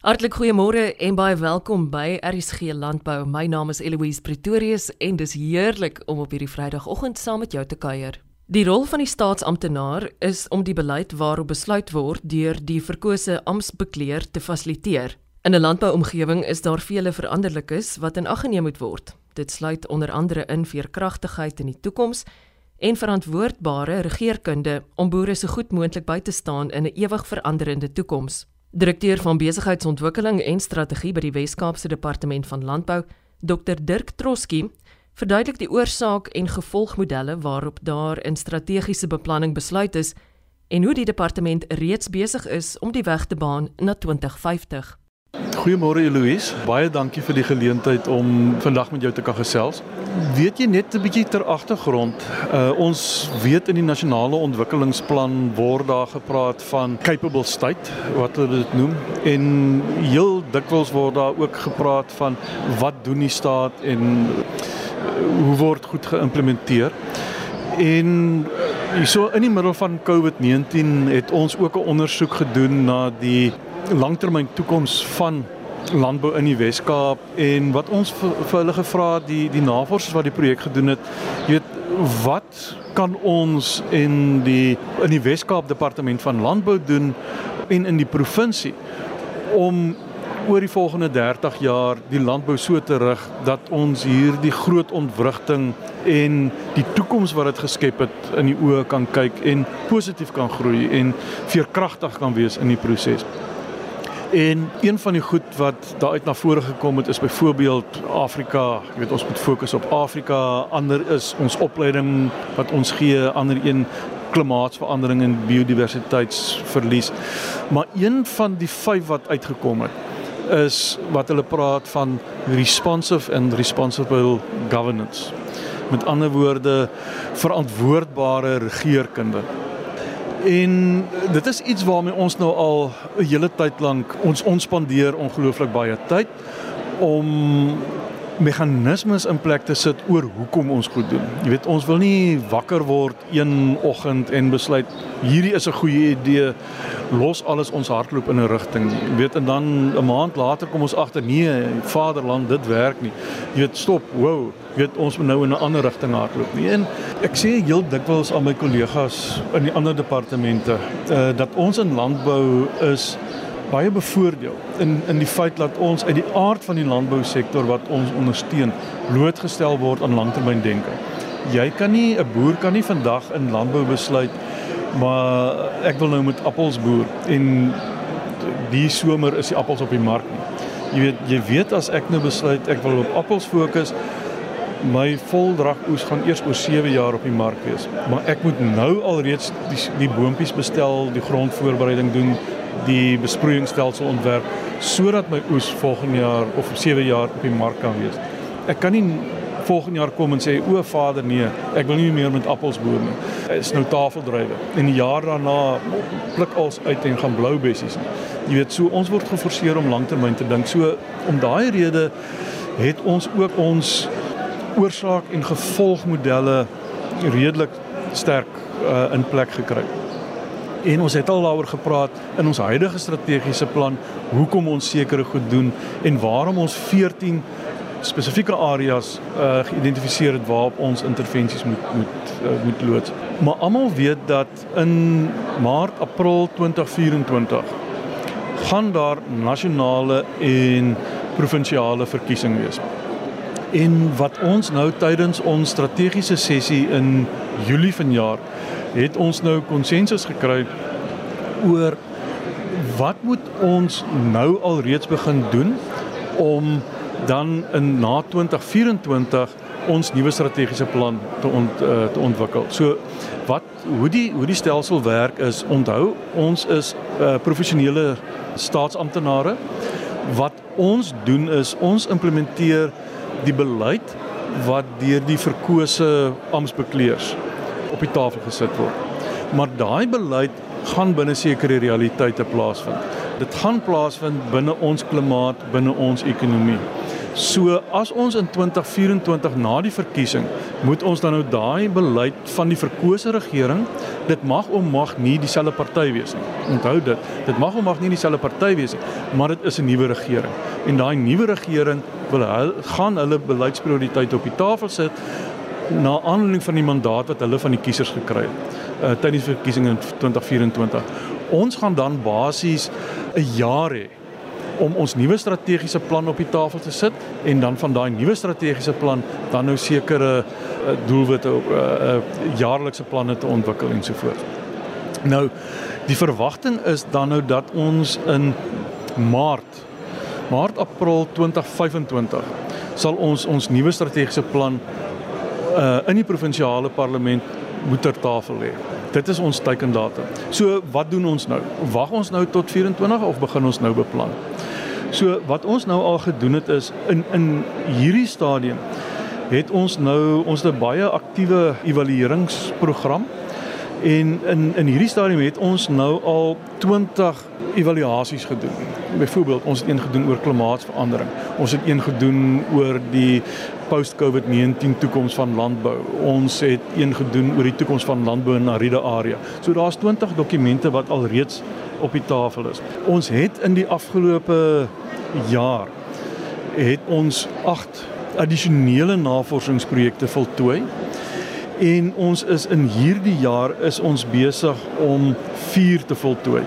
Hartlik goeiemôre en baie welkom by RSG Landbou. My naam is Eloise Pretorius en dis heerlik om op hierdie Vrydagoggend saam met jou te kuier. Die rol van die staatsamptenaar is om die beleid waarop besluit word deur die verkose amptbekleer te fasiliteer. In 'n landbouomgewing is daar vele veranderlikes wat in ag geneem moet word. Dit sluit onder andere in veerkragtigheid in die toekoms en verantwoordbare regeringskunde om boere so goed moontlik by te staan in 'n ewig veranderende toekoms. Direkteur van Besigheidsontwikkeling en Strategie by die Wes-Kaapse Departement van Landbou, Dr Dirk Troski, verduidelik die oorsaak en gevolgmodelle waarop daar in strategiese beplanning besluit is en hoe die departement reeds besig is om die weg te baan na 2050. Goeiemôre Eloise, baie dankie vir die geleentheid om vandag met jou te kan gesels. Weet jy net 'n bietjie ter agtergrond, uh, ons weet in die nasionale ontwikkelingsplan word daar gepraat van capable state, wat hulle dit noem, en heel dikwels word daar ook gepraat van wat doen die staat en uh, hoe word goed geïmplementeer. En hierso in die middel van COVID-19 het ons ook 'n ondersoek gedoen na die langtermyn toekoms van landbou in die Wes-Kaap en wat ons vir, vir hulle gevra het die die navorsers wat die projek gedoen het, jy weet wat kan ons in die in die Wes-Kaap departement van landbou doen en in die provinsie om oor die volgende 30 jaar die landbou so te rig dat ons hierdie groot ontwrigting en die toekoms wat dit geskep het in die oë kan kyk en positief kan groei en veerkragtig kan wees in die proses. En een van die goed wat daar uit na vore gekom het is byvoorbeeld Afrika. Jy weet ons moet fokus op Afrika. Ander is ons opleiding wat ons gee, ander een klimaatsverandering en biodiversiteitsverlies. Maar een van die vyf wat uitgekom het is wat hulle praat van responsive and responsible governance. Met ander woorde verantwoordbare regeringskunde. En dit is iets waarmee ons nou al 'n hele tyd lank ons ons spandeer ongelooflik baie tyd om meganismes in plek te sit oor hoekom ons goed doen. Jy weet ons wil nie wakker word een oggend en besluit hierdie is 'n goeie idee los alles ons hardloop in 'n rigting. Jy weet en dan 'n maand later kom ons agter nee, vaderland dit werk nie. Jy weet stop, wow, jy weet ons moet nou in 'n ander rigting hardloop nie. En ek sê heel dikwels aan my kollegas in die ander departemente uh, dat ons in landbou is baie bevoordeel in in die feit dat ons uit die aard van die landbousektor wat ons ondersteun blootgestel word aan langtermyndenke. Jy kan nie 'n boer kan nie vandag in landbou besluit maar ek wil nou met appels boer en die somer is die appels op die mark nie. Jy weet jy weet as ek nou besluit ek wil op appels fokus my voldrag oes gaan eers oor 7 jaar op die mark wees. Maar ek moet nou alreeds die die boontjies bestel, die grondvoorbereiding doen, die besproeiingsstelsel ontwerp sodat my oes volgende jaar of 7 jaar op die mark kan wees. Ek kan nie volgende jaar kom en sê o vader nee, ek wil nie meer met appels boer nie. Dit is nou tafeldrywe. En die jaar daarna pluk als uit en gaan blou bessies. Jy weet so ons word geforseer om langtermyn te dink. So om daai rede het ons ook ons oorsaak en gevolgmodelle redelik sterk uh, in plek gekry. En ons het al daaroor gepraat in ons huidige strategiese plan hoekom ons sekere goed doen en waarom ons 14 spesifieke areas uh, geïdentifiseer het waarop ons intervensies moet moet uh, moet loods. Maar almal weet dat in Maart, April 2024 gaan daar nasionale en provinsiale verkiesing wees. En wat ons nou tydens ons strategiese sessie in Julie vanjaar het ons nou konsensus gekry oor wat moet ons nou al reeds begin doen om dan in na 2024 ons nuwe strategiese plan te ont, uh, te ontwikkel. So wat hoe die hoe die stelsel werk is onthou ons is uh, professionele staatsamptenare wat ons doen is ons implementeer die beleid wat deur die verkose amptbekleers op die tafel gesit word. Maar daai beleid gaan binne sekere realiteite plaasvind. Dit gaan plaasvind binne ons klimaat, binne ons ekonomie. So as ons in 2024 na die verkiesing moet ons dan nou daai beleid van die verkose regering, dit mag of mag nie dieselfde party wees nie. Onthou dit, dit mag of mag nie dieselfde party wees nie, maar dit is 'n nuwe regering. En daai nuwe regering wil hy, gaan hulle beleidsprioriteite op die tafel sit na aanleiding van die mandaat wat hulle van die kiesers gekry het uh, tydens verkiesing in 2024. Ons gaan dan basies 'n jaar hê om ons nuwe strategiese plan op die tafel te sit en dan van daai nuwe strategiese plan dan nou sekere uh, doelwitte uh, uh, jaarlikse planne te ontwikkel en so voort. Nou die verwagting is dan nou dat ons in Maart Maart April 2025 sal ons ons nuwe strategiese plan uh, in die provinsiale parlement moet ter tafel lê. Dit is ons teikendatum. So wat doen ons nou? Wag ons nou tot 24 of begin ons nou beplan? So wat ons nou al gedoen het is in in hierdie stadium het ons nou ons 'n baie aktiewe evalueringsprogram en in in hierdie stadium het ons nou al 20 evaluasies gedoen. Byvoorbeeld, ons het een gedoen oor klimaatsverandering. Ons het een gedoen oor die post-COVID-19 toekoms van landbou. Ons het een gedoen oor die toekoms van landbou in Aride area. So daar's 20 dokumente wat al reeds op die tafel is. Ons het in die afgelope jaar het ons 8 addisionele navorsingsprojekte voltooi en ons is in hierdie jaar is ons besig om 4 te voltooi.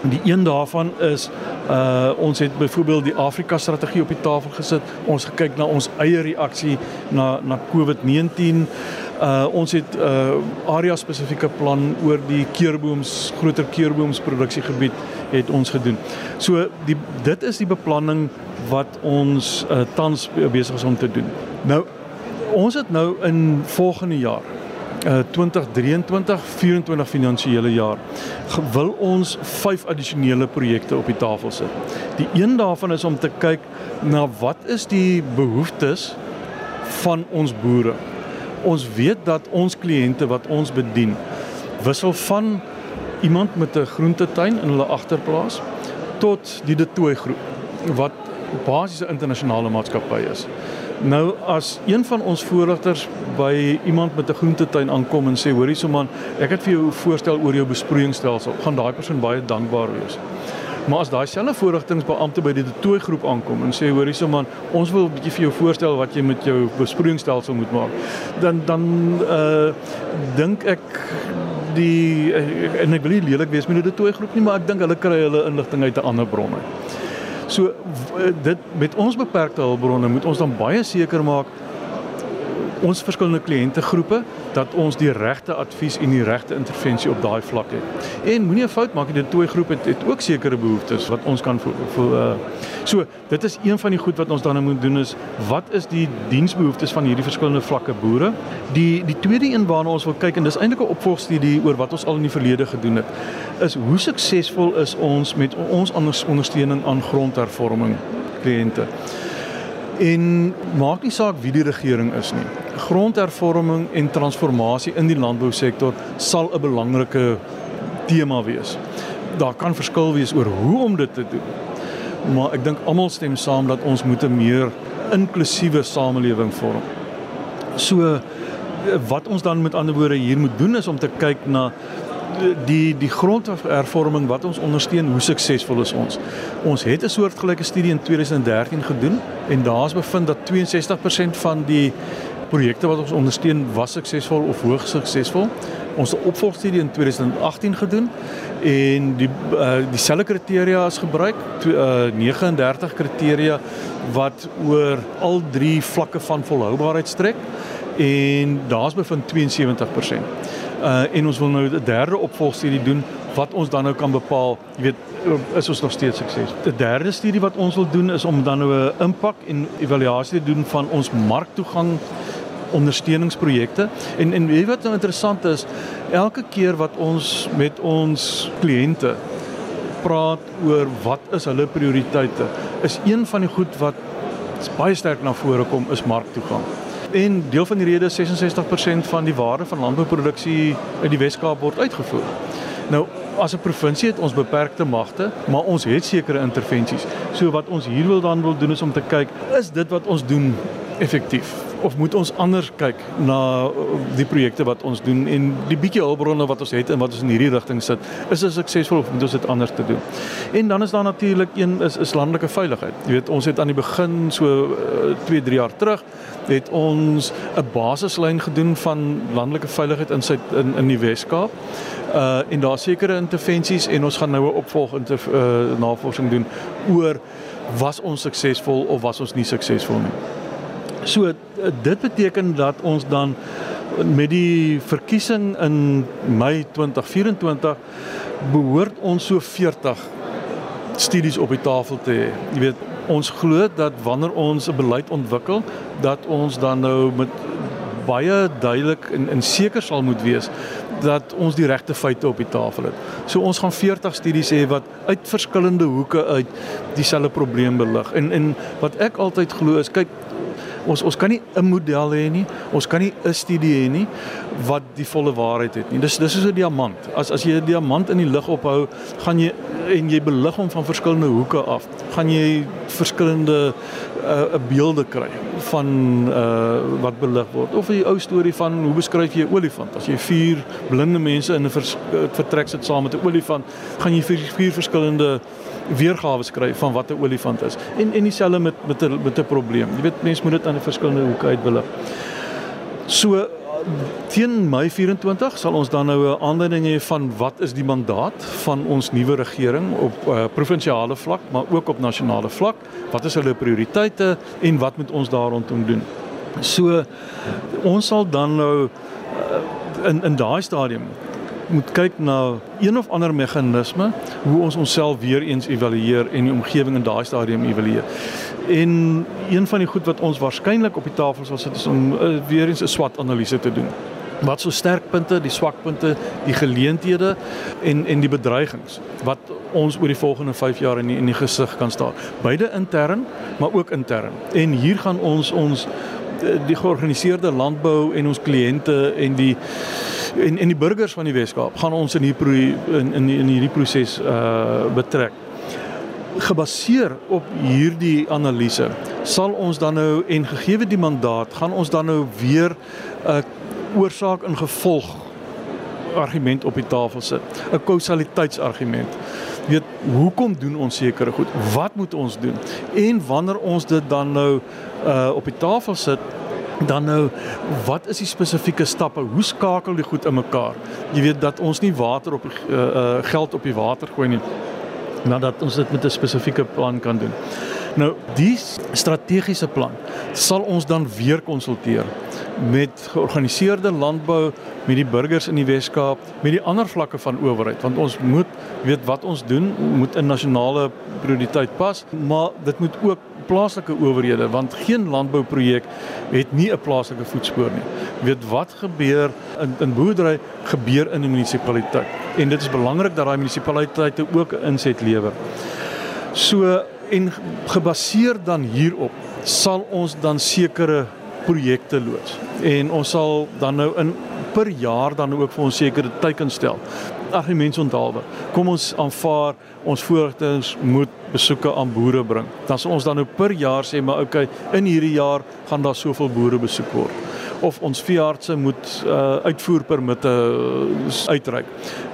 Die een daarvan is uh ons het byvoorbeeld die Afrika strategie op die tafel gesit. Ons gekyk na ons eie reaksie na na COVID-19. Uh ons het 'n uh, area spesifieke plan oor die keerbooms, groter keerboomsproduksiegebied het ons gedoen. So die dit is die beplanning wat ons uh, tans besig is om te doen. Nou ons het nou in volgende jaar uh 2023 24 finansiële jaar wil ons vyf addisionele projekte op die tafel sit. Die een daarvan is om te kyk na wat is die behoeftes van ons boere. Ons weet dat ons kliënte wat ons bedien wissel van iemand met 'n groentetuin in hulle agterplaas tot die Detoy groep wat basiese internasionale maatskappy is. Nou as een van ons voorligters by iemand met 'n groentetuin aankom en sê hoorie so man, ek het vir jou voorstel oor jou besproeiingsstelsel, gaan daai persoon baie dankbaar wees. Maar as daai selfe voorligtingsbeampte by die tooi groep aankom en sê hoorie so man, ons wil 'n bietjie vir jou voorstel wat jy met jou besproeiingsstelsel moet maak, dan dan uh dink ek die uh, en ek wil nie lelik wees met die tooi groep nie, maar ek dink hulle kry hulle inligting uit 'n ander bron uit. So dit met ons beperkte hulpbronne moet ons dan baie seker maak ons verskillende kliëntegroepe dat ons die regte advies en die regte intervensie op daai vlak het. En moenie 'n fout maak nie, die twee groepe het, het ook sekere behoeftes wat ons kan voel uh so dit is een van die goed wat ons dan moet doen is wat is die diensbehoeftes van hierdie verskillende vlakke boere? Die die tweede een waarna ons wil kyk en dis eintlik 'n opvolgstudie oor wat ons al in die verlede gedoen het is hoe suksesvol is ons met ons ondersteuning aan grondhervorming kliënte. En maak nie saak wie die regering is nie grondhervorming en transformasie in die landbousektor sal 'n belangrike tema wees. Daar kan verskil wees oor hoe om dit te doen. Maar ek dink almal stem saam dat ons moet 'n meer inklusiewe samelewing vorm. So wat ons dan met ander woorde hier moet doen is om te kyk na die die grondhervorming wat ons ondersteun, hoe suksesvol is ons? Ons het 'n soortgelyke studie in 2013 gedoen en daar's bevind dat 62% van die projekte wat ons ondersteun was suksesvol of hoogs suksesvol. Ons het 'n opvolgstudie in 2018 gedoen en die uh, dieselfde kriteria is gebruik, to, uh, 39 kriteria wat oor al drie vlakke van volhoubaarheid strek en daar's bevind 72%. Uh en ons wil nou 'n derde opvolgstudie doen wat ons dan nou kan bepaal, jy weet, is ons nog steeds sukses. Die derde studie wat ons wil doen is om dan nou 'n impak en evaluasie te doen van ons marktoegang ondersteuningsprojekte. En en weet wat nou interessant is, elke keer wat ons met ons kliënte praat oor wat is hulle prioriteite, is een van die goed wat baie sterk na vore kom is marktoegang. En deel van die rede 66% van die waarde van landbouproduksie uit die Wes-Kaap word uitgevoer. Nou as 'n provinsie het ons beperkte magte, maar ons het sekere intervensies. So wat ons hier wil dan wil doen is om te kyk, is dit wat ons doen effektief of moet ons anders kyk na uh, die projekte wat ons doen en die bietjie hulpbronne wat ons het en wat ons in hierdie rigting sit is dit suksesvol of moet ons dit anders te doen? En dan is daar natuurlik een is is landelike veiligheid. Jy weet ons het aan die begin so 2 uh, 3 jaar terug het ons 'n basislyn gedoen van landelike veiligheid in sy in in die Wes-Kaap. Uh en daar sekere intervensies en ons gaan nou 'n opvolg in uh, navorsing doen oor was ons suksesvol of was ons nie suksesvol nie So dit beteken dat ons dan met die verkiesing in Mei 2024 behoort ons so 40 studies op die tafel te hê. Jy weet, ons glo dat wanneer ons 'n beleid ontwikkel, dat ons dan nou met baie duidelik en en seker sal moet wees dat ons die regte feite op die tafel het. So ons gaan 40 studies hê wat uit verskillende hoeke uit dieselfde probleem belig. En en wat ek altyd glo is kyk ons ons kan nie 'n model hê nie. Ons kan nie 'n studie hê nie wat die volle waarheid het nie. Dis dis is 'n diamant. As as jy 'n diamant in die lug ophou, gaan jy en jy belig hom van verskillende hoeke af, gaan jy verskillende 'n uh, beelde kry van uh wat belig word. Of 'n ou storie van hoe beskryf jy 'n olifant? As jy vier blinde mense in 'n vertrek sit saam met 'n olifant, gaan jy vier, vier verskillende weergawe skryf van wat 'n olifant is. En en dieselfde met met 'n met 'n probleem. Jy weet mense moet dit aan 'n verskillende hoeke uitbelig. So teen Mei 24 sal ons dan nou 'n aanduiding hê van wat is die mandaat van ons nuwe regering op uh, provinsiale vlak, maar ook op nasionale vlak. Wat is hulle prioriteite en wat moet ons daar rondom doen? So ons sal dan nou uh, in in daai stadium moet kyk na een of ander meganisme hoe ons onsself weer eens evalueer en die omgewing in daai stadium evalueer. En een van die goed wat ons waarskynlik op die tafel sal sit is om uh, weer eens 'n SWOT-analise te doen. Wat so sterkpunte, die swakpunte, die geleenthede en en die bedreigings wat ons oor die volgende 5 jaar in die, in die gesig kan staar. Beide intern, maar ook intern. En hier gaan ons ons die georganiseerde landbou en ons kliënte en die en en die burgers van die Weskaap gaan ons in hierdie in in in hierdie proses uh betrek. Gebaseer op hierdie analise sal ons dan nou en gegee die mandaat gaan ons dan nou weer 'n uh, oorsaak en gevolg argument op die tafel sit. 'n Kausaliteitsargument. Weet hoekom doen ons sekere goed? Wat moet ons doen? En wanneer ons dit dan nou uh op die tafel sit, dan nou wat is die spesifieke stappe? Hoe skakel die goed in mekaar? Jy weet dat ons nie water op die uh, uh, geld op die water gooi nie. Maar dat ons dit met 'n spesifieke plan kan doen. Nou, die strategiese plan sal ons dan weer konsulteer met georganiseerde landbou, met die burgers in die Wes-Kaap, met die ander vlakke van owerheid, want ons moet weet wat ons doen moet in nasionale prioriteit pas, maar dit moet ook plaaslike owerhede want geen landbouprojek het nie 'n plaaslike voetspoor nie. Weet wat gebeur in in boerdery gebeur in 'n munisipaliteit en dit is belangrik dat daai munisipaliteite ook 'n inset lewer. So en gebaseer dan hierop sal ons dan sekere projekte loods en ons sal dan nou in per jaar dan ook vir ons sekere teikens stel argumente onthaalwe. Kom ons aanvaar ons voorligtings moet besoeke aan boere bring. Dan sal ons dan nou per jaar sê maar okay, in hierdie jaar gaan daar soveel boere besoek word of ons veeartse moet uh, uitvoerpermitte uh, uitreik.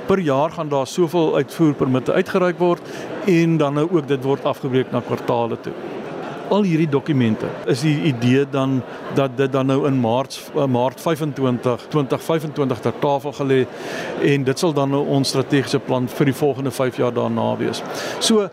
Per jaar gaan daar soveel uitvoerpermitte uitgereik word en dan nou ook dit word afgebreek na kwartale toe al hierdie dokumente is die idee dan dat dit dan nou in Maart uh, Maart 25 2025 ter tafel gelê en dit sal dan nou ons strategiese plan vir die volgende 5 jaar daarna wees. So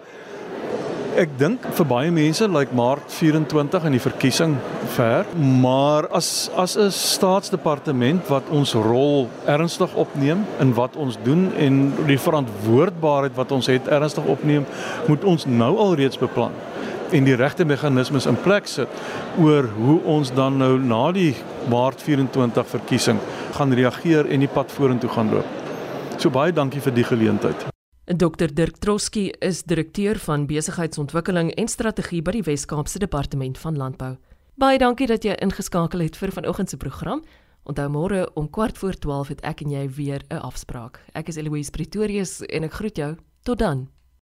ek dink vir baie mense lyk like Maart 24 in die verkiesing ver, maar as as 'n staatsdepartement wat ons rol ernstig opneem in wat ons doen en die verantwoordbaarheid wat ons het ernstig opneem, moet ons nou al reeds beplan en die regte meganismes in plek sit oor hoe ons dan nou na die Maart 24 verkiesing gaan reageer en die pad vorentoe gaan loop. So baie dankie vir die geleentheid. Dr Dirk Troski is direkteur van besigheidsontwikkeling en strategie by die Wes-Kaapse Departement van Landbou. Baie dankie dat jy ingeskakel het vir vanoggend se program. Onthou môre om kwart voor 12 het ek en jy weer 'n afspraak. Ek is Eloise Pretorius en ek groet jou. Tot dan.